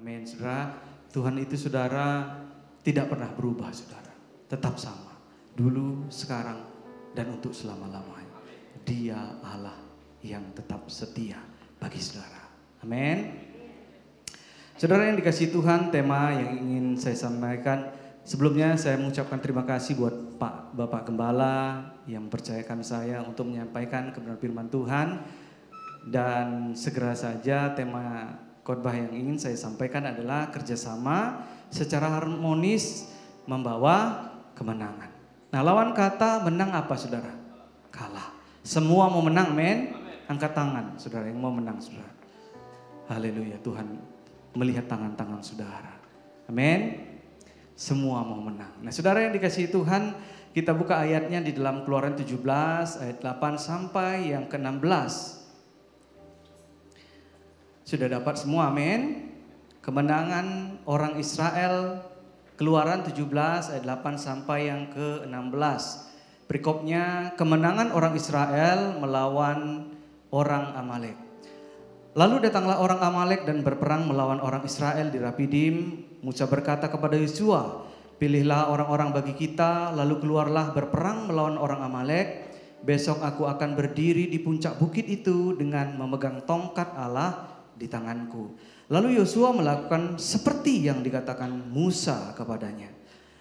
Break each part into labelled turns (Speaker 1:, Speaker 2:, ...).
Speaker 1: Amin, saudara. Tuhan itu saudara tidak pernah berubah, saudara. Tetap sama. Dulu, sekarang, dan untuk selama-lamanya. Dia Allah yang tetap setia bagi saudara. Amin. Saudara yang dikasih Tuhan, tema yang ingin saya sampaikan Sebelumnya saya mengucapkan terima kasih buat Pak Bapak Gembala yang mempercayakan saya untuk menyampaikan kebenaran firman Tuhan dan segera saja tema khotbah yang ingin saya sampaikan adalah kerjasama secara harmonis membawa kemenangan. Nah lawan kata menang apa saudara? Kalah. Semua mau menang men? Angkat tangan saudara yang mau menang saudara. Haleluya Tuhan melihat tangan-tangan saudara. Amin. Semua mau menang. Nah saudara yang dikasih Tuhan kita buka ayatnya di dalam keluaran 17 ayat 8 sampai yang ke-16. Sudah dapat semua, amin. Kemenangan orang Israel Keluaran 17 ayat 8 sampai yang ke-16. Berikutnya kemenangan orang Israel melawan orang Amalek. Lalu datanglah orang Amalek dan berperang melawan orang Israel di Rapidim. Musa berkata kepada Yosua, "Pilihlah orang-orang bagi kita, lalu keluarlah berperang melawan orang Amalek. Besok aku akan berdiri di puncak bukit itu dengan memegang tongkat Allah di tanganku. Lalu Yosua melakukan seperti yang dikatakan Musa kepadanya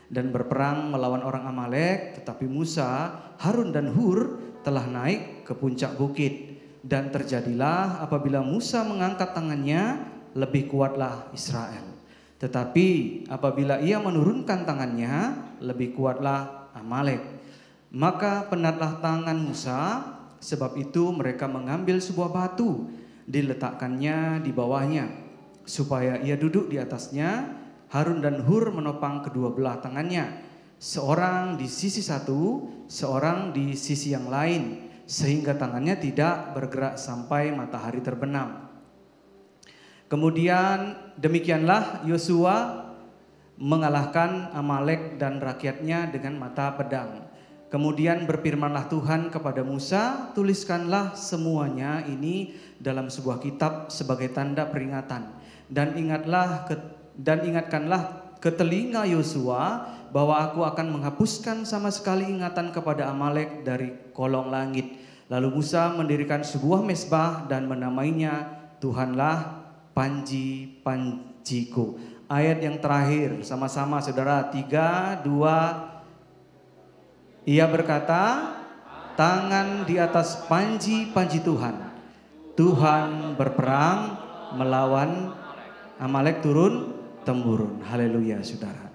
Speaker 1: dan berperang melawan orang Amalek, tetapi Musa, Harun dan Hur telah naik ke puncak bukit dan terjadilah apabila Musa mengangkat tangannya lebih kuatlah Israel. Tetapi apabila ia menurunkan tangannya lebih kuatlah Amalek. Maka penatlah tangan Musa sebab itu mereka mengambil sebuah batu diletakkannya di bawahnya supaya ia duduk di atasnya Harun dan Hur menopang kedua belah tangannya. Seorang di sisi satu seorang di sisi yang lain sehingga tangannya tidak bergerak sampai matahari terbenam. Kemudian demikianlah Yosua mengalahkan Amalek dan rakyatnya dengan mata pedang Kemudian berfirmanlah Tuhan kepada Musa, tuliskanlah semuanya ini dalam sebuah kitab sebagai tanda peringatan dan ingatlah ke, dan ingatkanlah ke telinga Yosua bahwa aku akan menghapuskan sama sekali ingatan kepada Amalek dari kolong langit. Lalu Musa mendirikan sebuah mesbah dan menamainya Tuhanlah Panji Panjiku. Ayat yang terakhir sama-sama saudara tiga dua ia berkata, tangan di atas panji-panji Tuhan. Tuhan berperang melawan Amalek turun temurun. Haleluya saudara.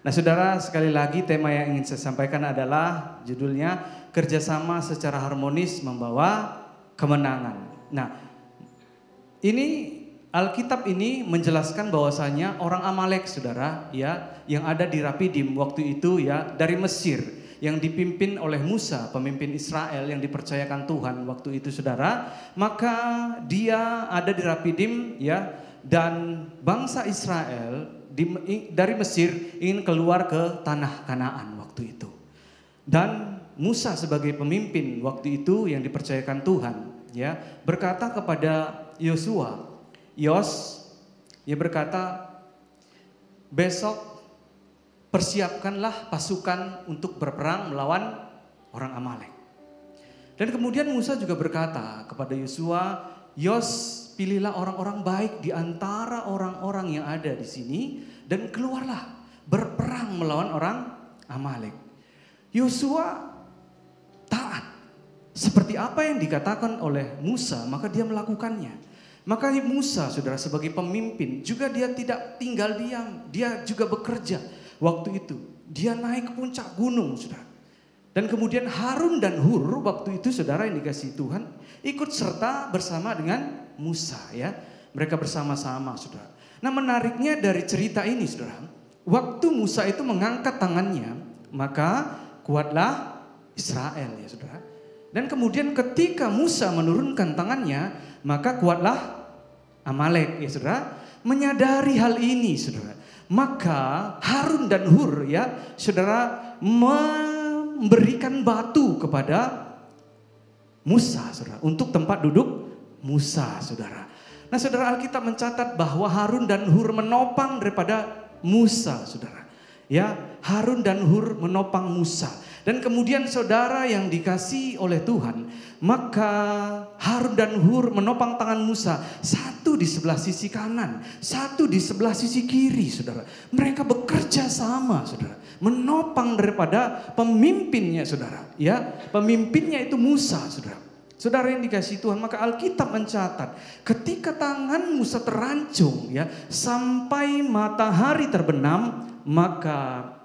Speaker 1: Nah saudara sekali lagi tema yang ingin saya sampaikan adalah judulnya kerjasama secara harmonis membawa kemenangan. Nah ini Alkitab ini menjelaskan bahwasanya orang Amalek saudara ya yang ada di Rapidim waktu itu ya dari Mesir yang dipimpin oleh Musa, pemimpin Israel yang dipercayakan Tuhan waktu itu saudara, maka dia ada di Rapidim ya dan bangsa Israel di, dari Mesir ingin keluar ke tanah Kanaan waktu itu. Dan Musa sebagai pemimpin waktu itu yang dipercayakan Tuhan ya berkata kepada Yosua, Yos, ia berkata besok persiapkanlah pasukan untuk berperang melawan orang Amalek. Dan kemudian Musa juga berkata kepada Yosua, Yos pilihlah orang-orang baik di antara orang-orang yang ada di sini dan keluarlah berperang melawan orang Amalek. Yosua taat. Seperti apa yang dikatakan oleh Musa, maka dia melakukannya. Maka Musa, saudara, sebagai pemimpin, juga dia tidak tinggal diam. Dia juga bekerja waktu itu. Dia naik ke puncak gunung, saudara. Dan kemudian Harun dan Hur waktu itu saudara yang dikasih Tuhan ikut serta bersama dengan Musa ya. Mereka bersama-sama saudara. Nah menariknya dari cerita ini saudara. Waktu Musa itu mengangkat tangannya maka kuatlah Israel ya saudara. Dan kemudian ketika Musa menurunkan tangannya maka kuatlah Amalek ya saudara. Menyadari hal ini saudara. Maka Harun dan Hur ya, saudara memberikan batu kepada Musa, saudara, untuk tempat duduk Musa, saudara. Nah saudara Alkitab mencatat bahwa Harun dan Hur menopang daripada Musa saudara. Ya Harun dan Hur menopang Musa. Dan kemudian saudara yang dikasih oleh Tuhan, maka Harun dan Hur menopang tangan Musa, satu di sebelah sisi kanan, satu di sebelah sisi kiri, saudara. Mereka bekerja sama, saudara, menopang daripada pemimpinnya, saudara. Ya, pemimpinnya itu Musa, saudara. Saudara yang dikasih Tuhan, maka Alkitab mencatat ketika tangan Musa terancung ya sampai matahari terbenam, maka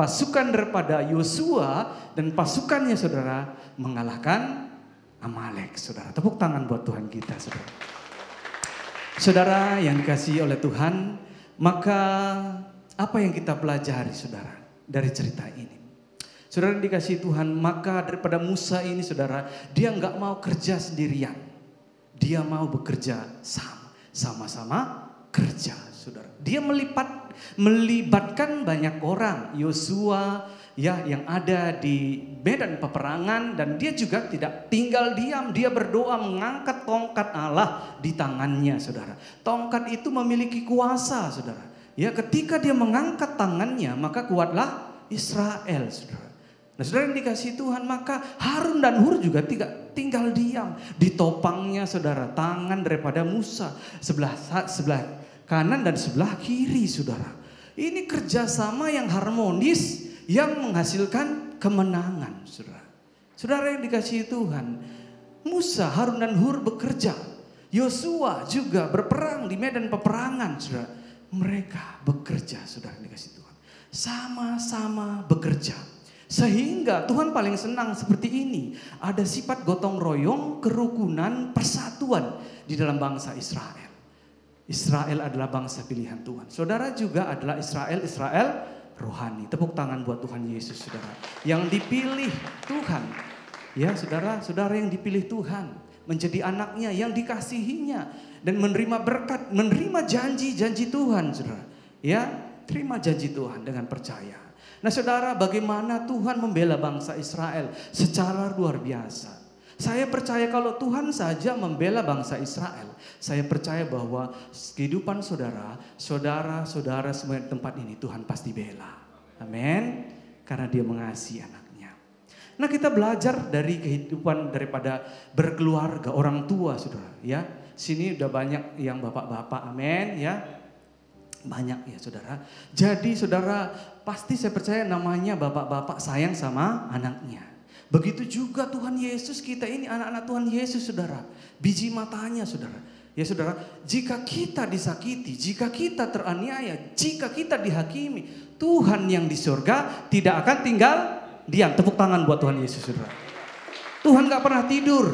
Speaker 1: pasukan daripada Yosua dan pasukannya saudara mengalahkan Amalek saudara. Tepuk tangan buat Tuhan kita saudara. Saudara yang dikasih oleh Tuhan, maka apa yang kita pelajari saudara dari cerita ini? Saudara yang dikasih Tuhan, maka daripada Musa ini saudara, dia nggak mau kerja sendirian. Dia mau bekerja sama, sama-sama kerja saudara. Dia melipat, melibatkan banyak orang. Yosua ya yang ada di medan peperangan dan dia juga tidak tinggal diam. Dia berdoa mengangkat tongkat Allah di tangannya saudara. Tongkat itu memiliki kuasa saudara. Ya ketika dia mengangkat tangannya maka kuatlah Israel saudara. Nah saudara yang dikasih Tuhan maka Harun dan Hur juga tidak tinggal diam. Ditopangnya saudara tangan daripada Musa sebelah sebelah kanan dan sebelah kiri saudara. Ini kerjasama yang harmonis yang menghasilkan kemenangan saudara. Saudara yang dikasih Tuhan. Musa, Harun dan Hur bekerja. Yosua juga berperang di medan peperangan saudara. Mereka bekerja saudara yang dikasih Tuhan. Sama-sama bekerja. Sehingga Tuhan paling senang seperti ini. Ada sifat gotong royong, kerukunan, persatuan di dalam bangsa Israel. Israel adalah bangsa pilihan Tuhan. Saudara juga adalah Israel, Israel rohani. Tepuk tangan buat Tuhan Yesus, saudara. Yang dipilih Tuhan. Ya, saudara, saudara yang dipilih Tuhan. Menjadi anaknya yang dikasihinya. Dan menerima berkat, menerima janji-janji Tuhan, saudara. Ya, terima janji Tuhan dengan percaya. Nah saudara bagaimana Tuhan membela bangsa Israel secara luar biasa. Saya percaya kalau Tuhan saja membela bangsa Israel. Saya percaya bahwa kehidupan saudara, saudara-saudara semua di tempat ini Tuhan pasti bela. Amin. Karena dia mengasihi anaknya. Nah kita belajar dari kehidupan daripada berkeluarga, orang tua saudara. Ya, Sini udah banyak yang bapak-bapak, amin ya. Banyak ya saudara. Jadi saudara pasti saya percaya namanya bapak-bapak sayang sama anaknya. Begitu juga Tuhan Yesus kita ini anak-anak Tuhan Yesus saudara. Biji matanya saudara. Ya saudara, jika kita disakiti, jika kita teraniaya, jika kita dihakimi, Tuhan yang di surga tidak akan tinggal diam. Tepuk tangan buat Tuhan Yesus saudara. Tuhan gak pernah tidur.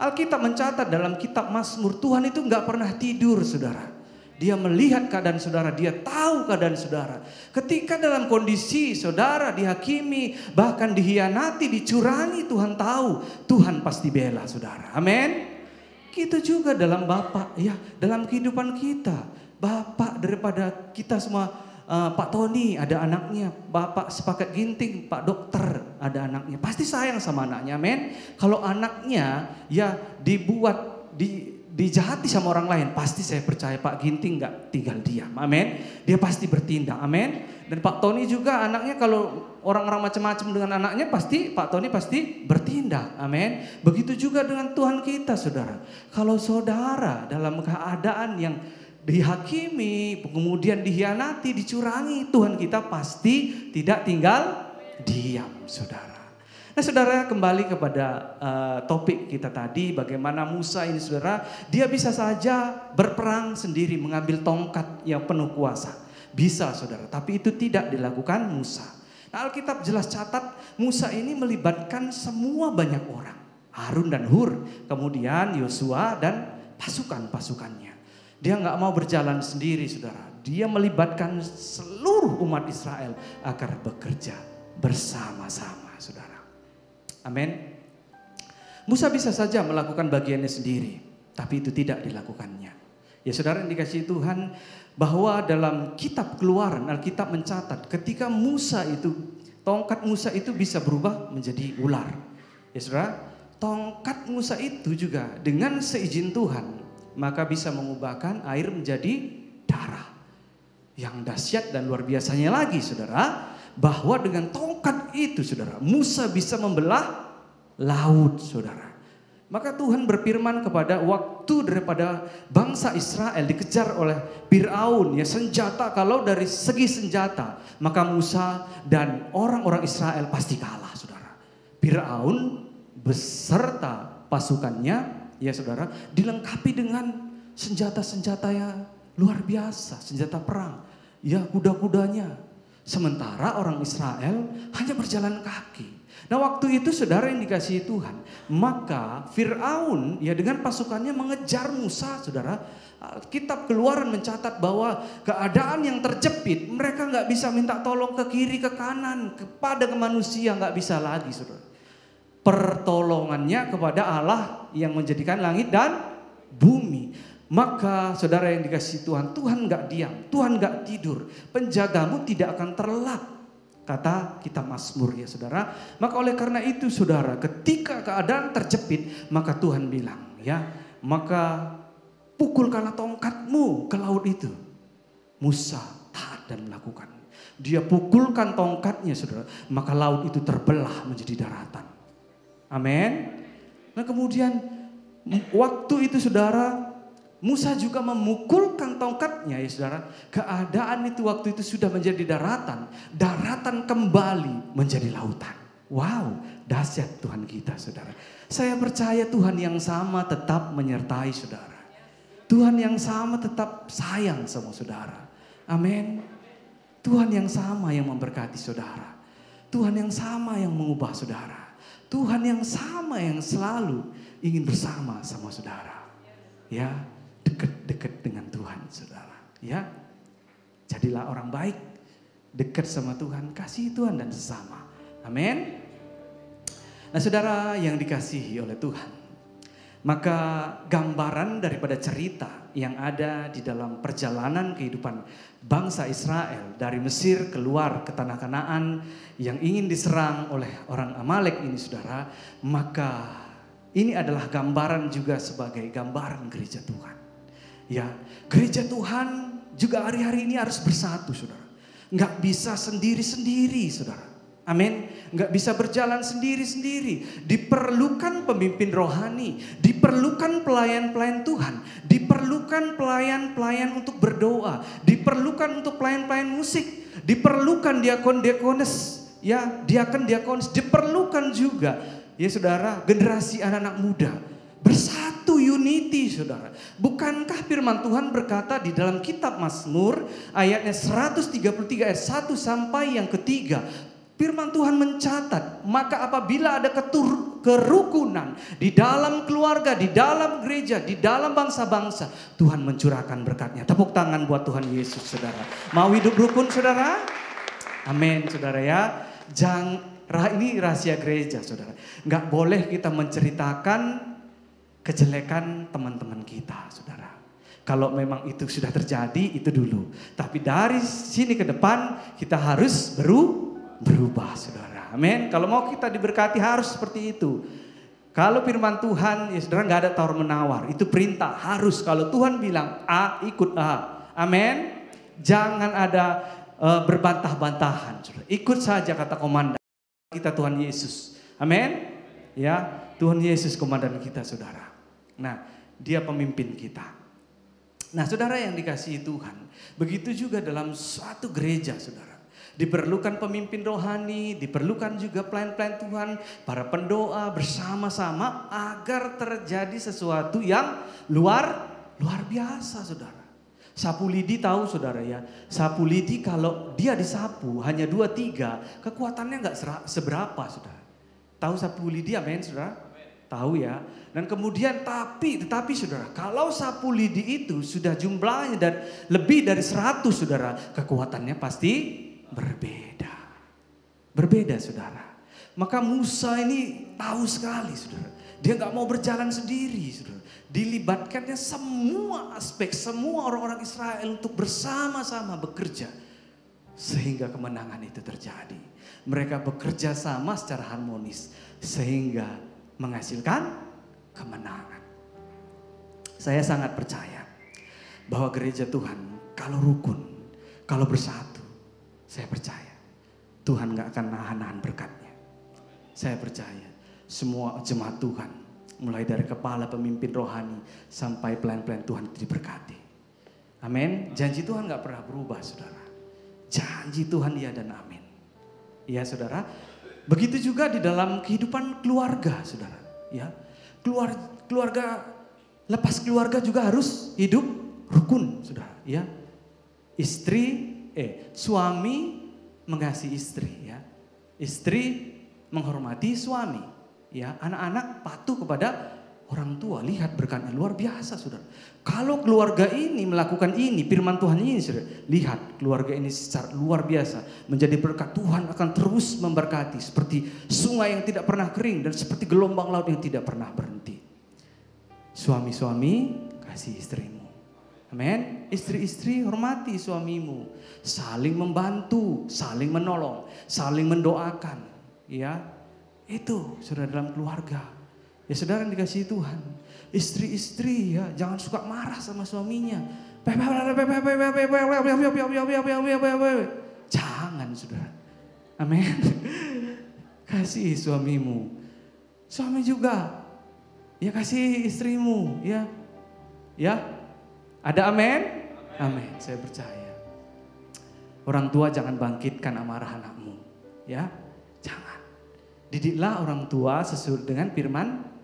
Speaker 1: Alkitab mencatat dalam kitab Mazmur, Tuhan itu gak pernah tidur saudara. Dia melihat keadaan saudara, dia tahu keadaan saudara. Ketika dalam kondisi saudara dihakimi, bahkan dihianati, dicurangi, Tuhan tahu. Tuhan pasti bela saudara. Amin. Kita juga dalam Bapak, ya dalam kehidupan kita. Bapak daripada kita semua, uh, Pak Tony ada anaknya, Bapak sepakat ginting, Pak dokter ada anaknya. Pasti sayang sama anaknya, amin. Kalau anaknya ya dibuat, di, dijahati sama orang lain, pasti saya percaya Pak Ginting nggak tinggal diam, amin. Dia pasti bertindak, amin. Dan Pak Tony juga anaknya kalau orang-orang macam-macam dengan anaknya pasti Pak Tony pasti bertindak, amin. Begitu juga dengan Tuhan kita, saudara. Kalau saudara dalam keadaan yang dihakimi, kemudian dihianati, dicurangi, Tuhan kita pasti tidak tinggal diam, saudara. Nah saudara kembali kepada uh, topik kita tadi bagaimana Musa ini saudara dia bisa saja berperang sendiri mengambil tongkat yang penuh kuasa. Bisa saudara tapi itu tidak dilakukan Musa. Nah, Alkitab jelas catat Musa ini melibatkan semua banyak orang. Harun dan Hur kemudian Yosua dan pasukan-pasukannya. Dia nggak mau berjalan sendiri saudara. Dia melibatkan seluruh umat Israel agar bekerja bersama-sama saudara. Amin. Musa bisa saja melakukan bagiannya sendiri, tapi itu tidak dilakukannya. Ya saudara yang dikasih Tuhan, bahwa dalam kitab keluaran, Alkitab mencatat ketika Musa itu, tongkat Musa itu bisa berubah menjadi ular. Ya saudara, tongkat Musa itu juga dengan seizin Tuhan, maka bisa mengubahkan air menjadi darah. Yang dahsyat dan luar biasanya lagi saudara, bahwa dengan tongkat itu saudara, Musa bisa membelah laut saudara. Maka Tuhan berfirman kepada waktu daripada bangsa Israel dikejar oleh Fir'aun ya senjata kalau dari segi senjata maka Musa dan orang-orang Israel pasti kalah saudara. Fir'aun beserta pasukannya ya saudara dilengkapi dengan senjata-senjata yang luar biasa, senjata perang. Ya kuda-kudanya. Sementara orang Israel hanya berjalan kaki. Nah waktu itu saudara yang dikasihi Tuhan. Maka Fir'aun ya dengan pasukannya mengejar Musa saudara. Kitab keluaran mencatat bahwa keadaan yang terjepit mereka nggak bisa minta tolong ke kiri ke kanan kepada ke manusia nggak bisa lagi saudara. Pertolongannya kepada Allah yang menjadikan langit dan bumi. Maka saudara yang dikasih Tuhan, Tuhan nggak diam, Tuhan nggak tidur. Penjagamu tidak akan terlelap Kata kita Mazmur ya saudara. Maka oleh karena itu saudara ketika keadaan terjepit maka Tuhan bilang ya. Maka pukulkanlah tongkatmu ke laut itu. Musa taat dan melakukan. Dia pukulkan tongkatnya saudara. Maka laut itu terbelah menjadi daratan. Amin. Nah kemudian waktu itu saudara Musa juga memukulkan tongkatnya ya saudara. Keadaan itu waktu itu sudah menjadi daratan. Daratan kembali menjadi lautan. Wow, dahsyat Tuhan kita saudara. Saya percaya Tuhan yang sama tetap menyertai saudara. Tuhan yang sama tetap sayang sama saudara. Amin. Tuhan yang sama yang memberkati saudara. Tuhan yang sama yang mengubah saudara. Tuhan yang sama yang selalu ingin bersama sama saudara. Ya, dekat-dekat dengan Tuhan, saudara. Ya, jadilah orang baik, dekat sama Tuhan, kasih Tuhan dan sesama. Amin. Nah, saudara yang dikasihi oleh Tuhan, maka gambaran daripada cerita yang ada di dalam perjalanan kehidupan bangsa Israel dari Mesir keluar ke tanah Kanaan yang ingin diserang oleh orang Amalek ini saudara, maka ini adalah gambaran juga sebagai gambaran gereja Tuhan. Ya, gereja Tuhan juga hari-hari ini harus bersatu, saudara. Nggak bisa sendiri-sendiri, saudara. Amin. Nggak bisa berjalan sendiri-sendiri. Diperlukan pemimpin rohani. Diperlukan pelayan-pelayan Tuhan. Diperlukan pelayan-pelayan untuk berdoa. Diperlukan untuk pelayan-pelayan musik. Diperlukan diakon-diakones. Ya, diakon-diakones. Diperlukan juga. Ya saudara, generasi anak-anak muda Bersatu unity saudara. Bukankah firman Tuhan berkata di dalam kitab Mazmur ayatnya 133 ayat 1 sampai yang ketiga. Firman Tuhan mencatat, maka apabila ada ketur, kerukunan di dalam keluarga, di dalam gereja, di dalam bangsa-bangsa, Tuhan mencurahkan berkatnya. Tepuk tangan buat Tuhan Yesus, saudara. Mau hidup rukun, saudara? Amin, saudara ya. Jangan, ini rahasia gereja, saudara. Nggak boleh kita menceritakan kejelekan teman-teman kita, saudara. Kalau memang itu sudah terjadi, itu dulu. Tapi dari sini ke depan kita harus beru, berubah, saudara. Amin. Kalau mau kita diberkati harus seperti itu. Kalau firman Tuhan, ya saudara nggak ada tawar menawar. Itu perintah harus. Kalau Tuhan bilang A, ikut A. Amin. Jangan ada uh, berbantah-bantahan. Ikut saja kata komandan kita Tuhan Yesus. Amin. Ya, Tuhan Yesus komandan kita, saudara. Nah, dia pemimpin kita. Nah, saudara yang dikasihi Tuhan, begitu juga dalam suatu gereja, saudara. Diperlukan pemimpin rohani, diperlukan juga pelayan-pelayan Tuhan, para pendoa bersama-sama agar terjadi sesuatu yang luar luar biasa, saudara. Sapu lidi tahu saudara ya, sapu lidi kalau dia disapu hanya dua tiga, kekuatannya nggak seberapa, saudara. Tahu sapu lidi amin, saudara? Tahu ya. Dan kemudian tapi, tetapi saudara, kalau sapu lidi itu sudah jumlahnya dan lebih dari 100 saudara, kekuatannya pasti berbeda. Berbeda saudara. Maka Musa ini tahu sekali saudara. Dia nggak mau berjalan sendiri saudara. Dilibatkannya semua aspek, semua orang-orang Israel untuk bersama-sama bekerja. Sehingga kemenangan itu terjadi. Mereka bekerja sama secara harmonis. Sehingga menghasilkan kemenangan. Saya sangat percaya bahwa gereja Tuhan kalau rukun, kalau bersatu, saya percaya Tuhan gak akan nahan-nahan berkatnya. Saya percaya semua jemaat Tuhan, mulai dari kepala pemimpin rohani sampai pelayan-pelayan Tuhan itu diberkati. Amin. Janji Tuhan gak pernah berubah, saudara. Janji Tuhan ya dan amin. Ya, saudara. Begitu juga di dalam kehidupan keluarga, saudara. Ya, keluar keluarga lepas keluarga juga harus hidup rukun, saudara. Ya, istri, eh, suami mengasihi istri, ya. Istri menghormati suami, ya. Anak-anak patuh kepada orang tua. Lihat berkatnya luar biasa, saudara. Kalau keluarga ini melakukan ini, firman Tuhan ini, saudara. Lihat keluarga ini secara luar biasa. Menjadi berkat Tuhan akan terus memberkati. Seperti sungai yang tidak pernah kering dan seperti gelombang laut yang tidak pernah berhenti. Suami-suami kasih istrimu. Amin. Istri-istri hormati suamimu. Saling membantu, saling menolong, saling mendoakan. Ya, itu sudah dalam keluarga. Ya saudara yang dikasih Tuhan. Istri-istri ya jangan suka marah sama suaminya. Jangan saudara. Amin. Kasih suamimu. Suami juga. Ya kasih istrimu ya. Ya. Ada amin? Amin. Saya percaya. Orang tua jangan bangkitkan amarah anakmu. Ya. Jangan. Didiklah orang tua sesuai dengan firman.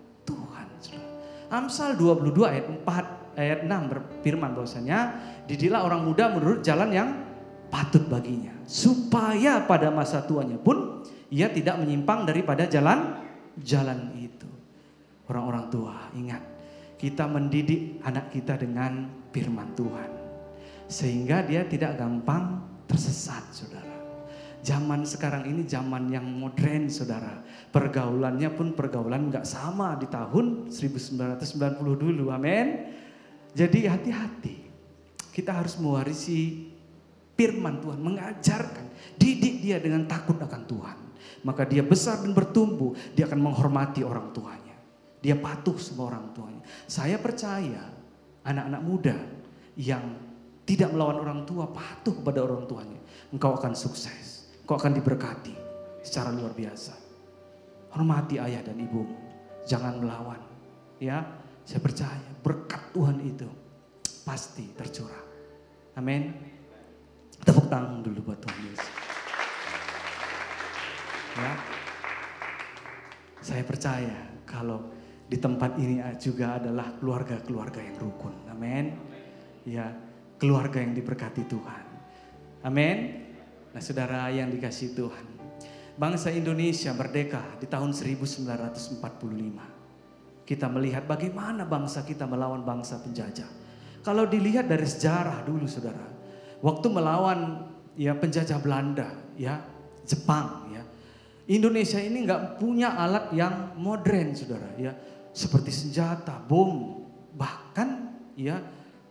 Speaker 1: Amsal 22 ayat 4 ayat 6 berfirman bahwasanya didiklah orang muda menurut jalan yang patut baginya supaya pada masa tuanya pun ia tidak menyimpang daripada jalan jalan itu. Orang-orang tua, ingat, kita mendidik anak kita dengan firman Tuhan. Sehingga dia tidak gampang tersesat, Saudara. Zaman sekarang ini zaman yang modern saudara. Pergaulannya pun pergaulan nggak sama di tahun 1990 dulu. Amin. Jadi hati-hati. Kita harus mewarisi firman Tuhan. Mengajarkan. Didik dia dengan takut akan Tuhan. Maka dia besar dan bertumbuh. Dia akan menghormati orang tuanya. Dia patuh sama orang tuanya. Saya percaya anak-anak muda yang tidak melawan orang tua, patuh kepada orang tuanya. Engkau akan sukses kau akan diberkati secara luar biasa. Hormati ayah dan ibumu. Jangan melawan. Ya, saya percaya berkat Tuhan itu pasti tercurah. Amin. Tepuk tangan dulu buat Tuhan Yesus. Ya. Saya percaya kalau di tempat ini juga adalah keluarga-keluarga yang rukun. Amin. Ya, keluarga yang diberkati Tuhan. Amin. Nah saudara yang dikasih Tuhan. Bangsa Indonesia merdeka di tahun 1945. Kita melihat bagaimana bangsa kita melawan bangsa penjajah. Kalau dilihat dari sejarah dulu saudara. Waktu melawan ya penjajah Belanda ya Jepang ya. Indonesia ini nggak punya alat yang modern saudara ya. Seperti senjata, bom, bahkan ya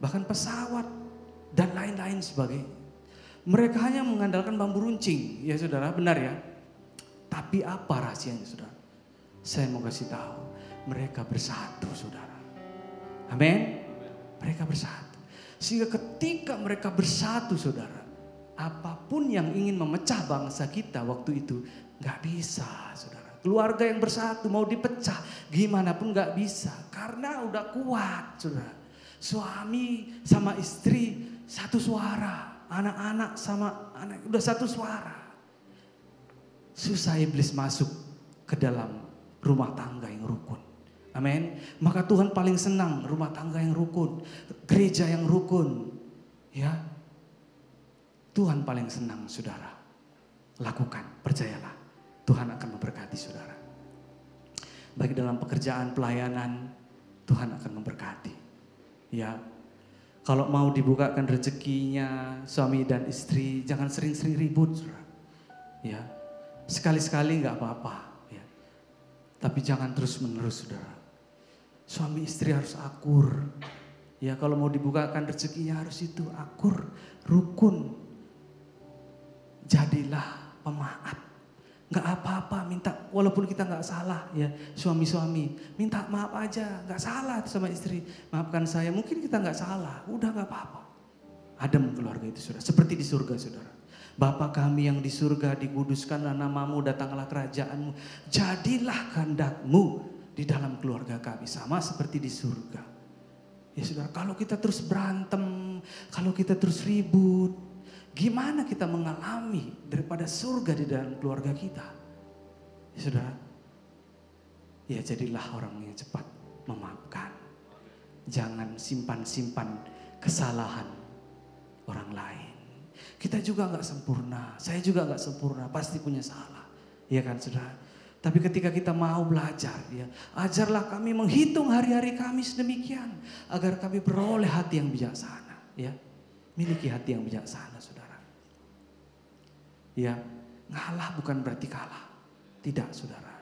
Speaker 1: bahkan pesawat dan lain-lain sebagainya. Mereka hanya mengandalkan bambu runcing, ya saudara, benar ya. Tapi apa rahasianya saudara? Saya mau kasih tahu, mereka bersatu saudara. Amin. Mereka bersatu. Sehingga ketika mereka bersatu saudara, apa pun yang ingin memecah bangsa kita waktu itu nggak bisa saudara. Keluarga yang bersatu mau dipecah gimana pun nggak bisa karena udah kuat saudara. Suami sama istri satu suara anak-anak sama anak udah satu suara. Susah iblis masuk ke dalam rumah tangga yang rukun. Amin. Maka Tuhan paling senang rumah tangga yang rukun, gereja yang rukun. Ya. Tuhan paling senang saudara. Lakukan, percayalah. Tuhan akan memberkati saudara. Baik dalam pekerjaan, pelayanan, Tuhan akan memberkati. Ya, kalau mau dibukakan rezekinya suami dan istri, jangan sering-sering ribut, Ya, sekali-sekali nggak apa-apa. Ya. Tapi jangan terus-menerus, saudara. Suami istri harus akur. Ya, kalau mau dibukakan rezekinya harus itu akur, rukun. Jadilah pemaaf. Nggak apa-apa minta, walaupun kita nggak salah ya suami-suami. Minta maaf aja, nggak salah sama istri. Maafkan saya, mungkin kita nggak salah, udah nggak apa-apa. Adem keluarga itu saudara, seperti di surga saudara. Bapa kami yang di surga dikuduskanlah namamu, datanglah kerajaanmu. Jadilah kehendakmu di dalam keluarga kami. Sama seperti di surga. Ya saudara, kalau kita terus berantem, kalau kita terus ribut, Gimana kita mengalami daripada surga di dalam keluarga kita? Ya saudara, ya jadilah orang yang cepat memaafkan. Jangan simpan-simpan kesalahan orang lain. Kita juga nggak sempurna, saya juga nggak sempurna, pasti punya salah. Iya kan saudara? Tapi ketika kita mau belajar, ya, ajarlah kami menghitung hari-hari kami sedemikian agar kami beroleh hati yang bijaksana, ya. Miliki hati yang bijaksana, saudara. Ya, ngalah bukan berarti kalah. Tidak, saudara.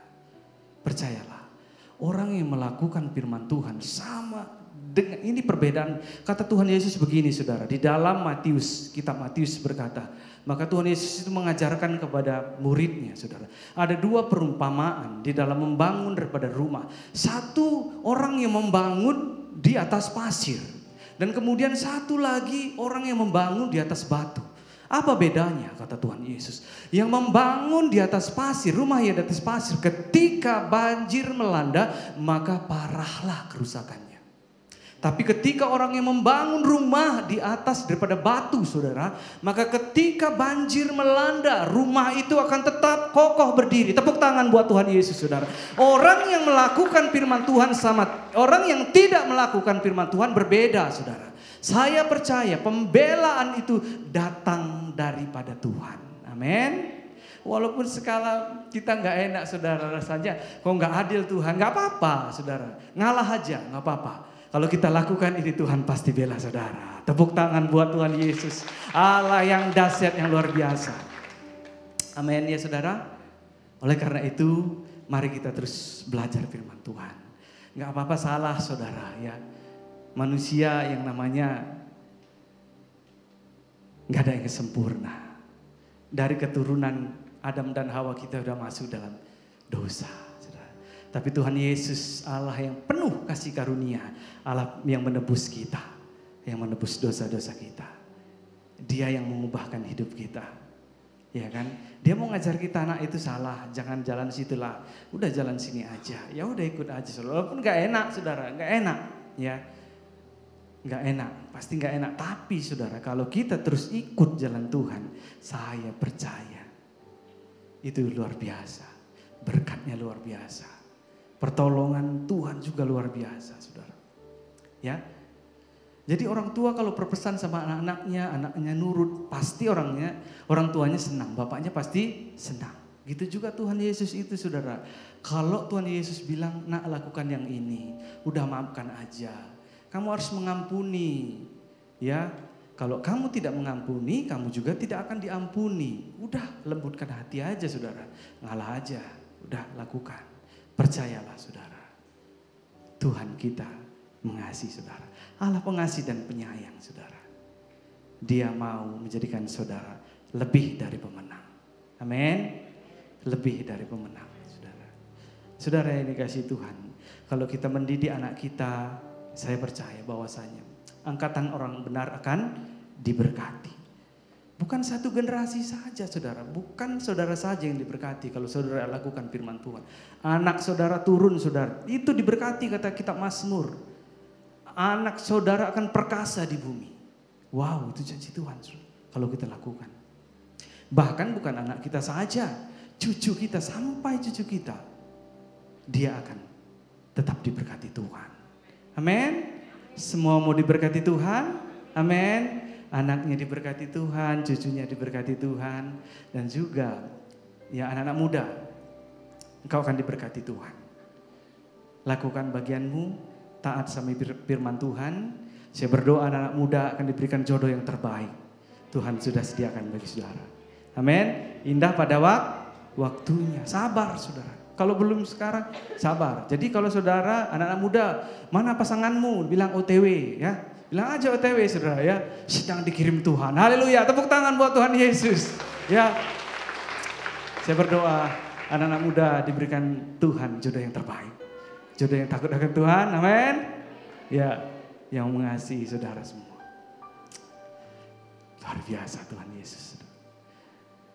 Speaker 1: Percayalah, orang yang melakukan firman Tuhan sama dengan ini perbedaan. Kata Tuhan Yesus begini, saudara. Di dalam Matius, kitab Matius berkata, maka Tuhan Yesus itu mengajarkan kepada muridnya, saudara. Ada dua perumpamaan di dalam membangun daripada rumah. Satu orang yang membangun di atas pasir. Dan kemudian satu lagi orang yang membangun di atas batu. Apa bedanya kata Tuhan Yesus? Yang membangun di atas pasir, rumah yang di atas pasir ketika banjir melanda maka parahlah kerusakannya. Tapi ketika orang yang membangun rumah di atas daripada batu saudara, maka ketika banjir melanda rumah itu akan tetap kokoh berdiri. Tepuk tangan buat Tuhan Yesus saudara. Orang yang melakukan firman Tuhan sama orang yang tidak melakukan firman Tuhan berbeda saudara. Saya percaya pembelaan itu datang daripada Tuhan. Amin. Walaupun skala kita nggak enak saudara rasanya, kok nggak adil Tuhan, nggak apa-apa saudara, ngalah aja nggak apa-apa. Kalau kita lakukan ini Tuhan pasti bela saudara. Tepuk tangan buat Tuhan Yesus, Allah yang dahsyat yang luar biasa. Amin ya saudara. Oleh karena itu, mari kita terus belajar firman Tuhan. Nggak apa-apa salah saudara ya manusia yang namanya nggak ada yang sempurna. Dari keturunan Adam dan Hawa kita sudah masuk dalam dosa. Tapi Tuhan Yesus Allah yang penuh kasih karunia. Allah yang menebus kita. Yang menebus dosa-dosa kita. Dia yang mengubahkan hidup kita. Ya kan? Dia mau ngajar kita anak itu salah, jangan jalan situlah. Udah jalan sini aja. Ya udah ikut aja. Walaupun gak enak saudara, gak enak. Ya, nggak enak, pasti nggak enak. Tapi saudara, kalau kita terus ikut jalan Tuhan, saya percaya itu luar biasa. Berkatnya luar biasa. Pertolongan Tuhan juga luar biasa, saudara. Ya, jadi orang tua kalau berpesan sama anak-anaknya, anaknya nurut, pasti orangnya, orang tuanya senang, bapaknya pasti senang. Gitu juga Tuhan Yesus itu saudara. Kalau Tuhan Yesus bilang, nak lakukan yang ini, udah maafkan aja kamu harus mengampuni. Ya, kalau kamu tidak mengampuni, kamu juga tidak akan diampuni. Udah, lembutkan hati aja saudara. Ngalah aja, udah lakukan. Percayalah saudara. Tuhan kita mengasihi saudara. Allah pengasih dan penyayang saudara. Dia mau menjadikan saudara lebih dari pemenang. Amin. Lebih dari pemenang saudara. Saudara yang dikasih Tuhan. Kalau kita mendidik anak kita saya percaya bahwasanya angkatan orang benar akan diberkati. Bukan satu generasi saja saudara, bukan saudara saja yang diberkati kalau saudara lakukan firman Tuhan. Anak saudara turun saudara, itu diberkati kata kitab Mazmur. Anak saudara akan perkasa di bumi. Wow, itu janji Tuhan kalau kita lakukan. Bahkan bukan anak kita saja, cucu kita sampai cucu kita, dia akan tetap diberkati Tuhan. Amin. Semua mau diberkati Tuhan. Amin. Anaknya diberkati Tuhan, cucunya diberkati Tuhan. Dan juga ya anak-anak muda. Engkau akan diberkati Tuhan. Lakukan bagianmu, taat sama firman Tuhan. Saya berdoa anak-anak muda akan diberikan jodoh yang terbaik. Tuhan sudah sediakan bagi saudara. Amin. Indah pada waktunya. Sabar saudara. Kalau belum sekarang, sabar. Jadi kalau saudara, anak-anak muda, mana pasanganmu? Bilang OTW ya. Bilang aja OTW saudara ya. Sedang dikirim Tuhan. Haleluya. Tepuk tangan buat Tuhan Yesus. Ya. Saya berdoa anak-anak muda diberikan Tuhan jodoh yang terbaik. Jodoh yang takut akan Tuhan, amin. Ya, yang mengasihi saudara semua. Luar biasa Tuhan Yesus.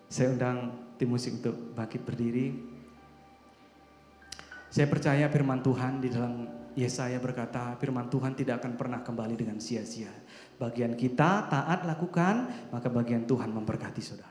Speaker 1: Saya undang tim musik untuk bangkit berdiri. Saya percaya firman Tuhan di dalam Yesaya berkata, firman Tuhan tidak akan pernah kembali dengan sia-sia. Bagian kita taat lakukan, maka bagian Tuhan memberkati saudara.